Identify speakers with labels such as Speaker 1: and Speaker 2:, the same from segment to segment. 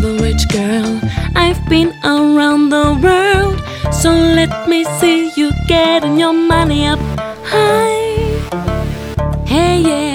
Speaker 1: rich girl. I've been around the world, so let me see you getting your money up high. Hey, yeah.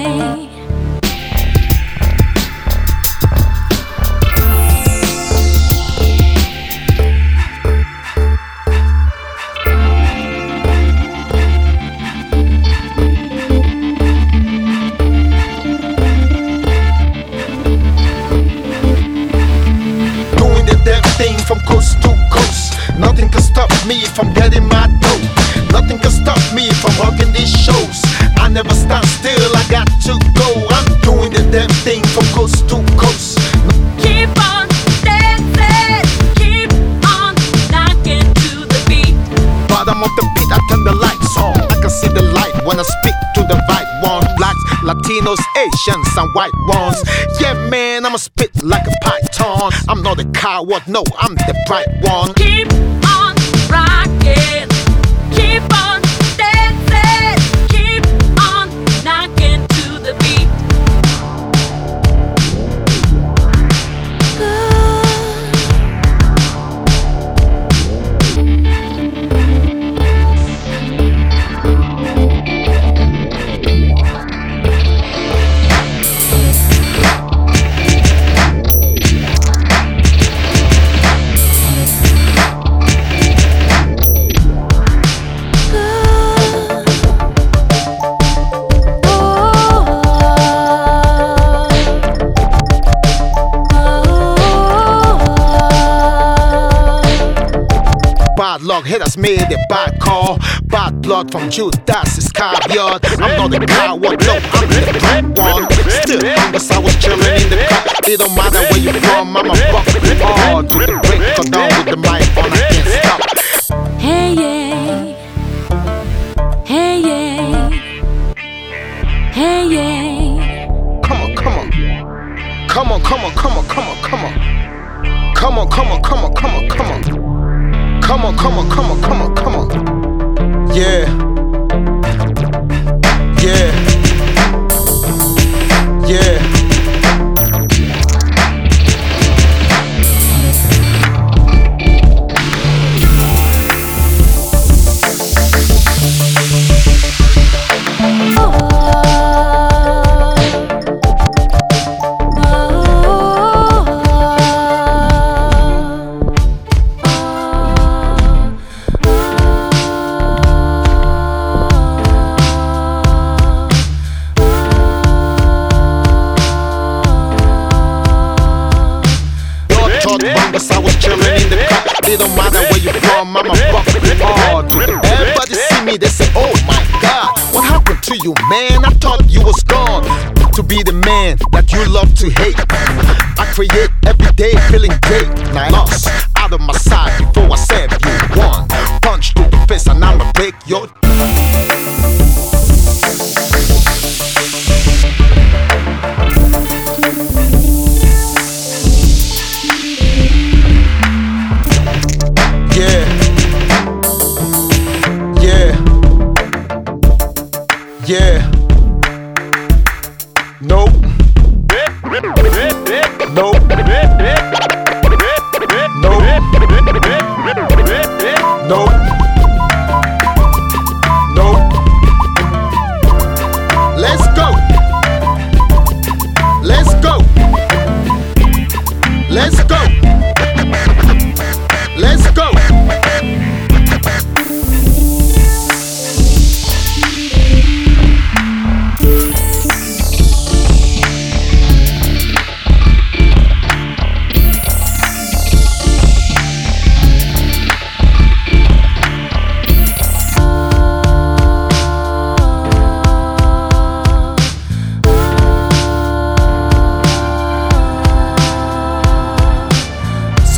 Speaker 2: From getting my dough. Nothing can stop me from rocking these shows. I never stop still, I got to go. I'm doing the damn thing from coast to coast.
Speaker 1: Keep on dancing, keep on knocking to the beat.
Speaker 2: Bottom of the beat, I turn the lights on. I can see the light when I speak to the right ones. Blacks, Latinos, Asians, and white ones. Yeah, man, I'ma spit like a python. I'm not a coward, no, I'm the bright one.
Speaker 1: Keep
Speaker 2: Bad luck hit us made a bad call. Bad blood from Judas Iscariot. I'm not a coward, no, I'm the right one. Still, Angus, I was chilling in the car. It don't matter where you from, I'm a buck hard. To the break, go down with the mic on, I can't stop.
Speaker 1: Hey, yeah. Hey, yeah. Hey, yeah.
Speaker 2: Come on, come on. Come on, come on, come on, come on, come on. Come on, come on, come on, come on, come on. Yeah. Chilling in the don't matter where you from, I'm a buck hard. Everybody see me, they say, Oh my God, what happened to you, man? I thought you was gone. To be the man that you love to hate. I create every day feeling great. Now lost Nope.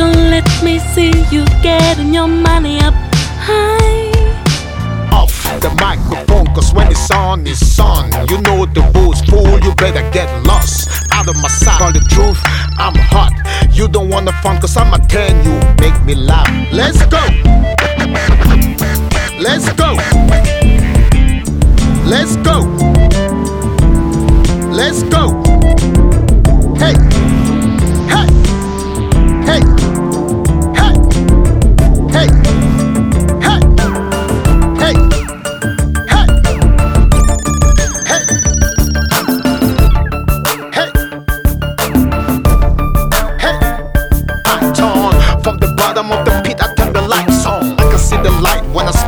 Speaker 1: So let me see you getting your money up high.
Speaker 2: off the microphone Cause when it's on, it's on. You know the rules, fool, you better get lost. Out of my sight, call the truth, I'm hot. You don't wanna fun cause I'm a 10, you make me laugh. Let's go. Let's go. Let's go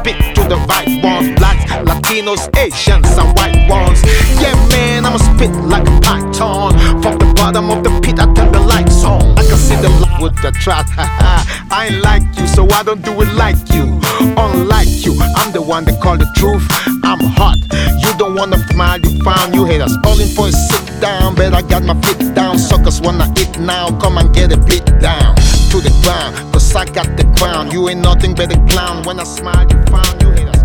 Speaker 2: spit to the right ones. Blacks, Latinos, Asians, and white ones. Yeah, man, I'ma spit like a python. From the bottom of the pit, I turn the lights on. I can see the light with the trap. I ain't like you, so I don't do it like you. Unlike you, I'm the one that call the truth. I'm hot. You don't wanna smile, you found you haters calling for a sit down. but I got my feet down. Suckers wanna eat now. Come and get a beat down to the ground. Cause I got the crown. You ain't nothing but a clown. When I smile, you found you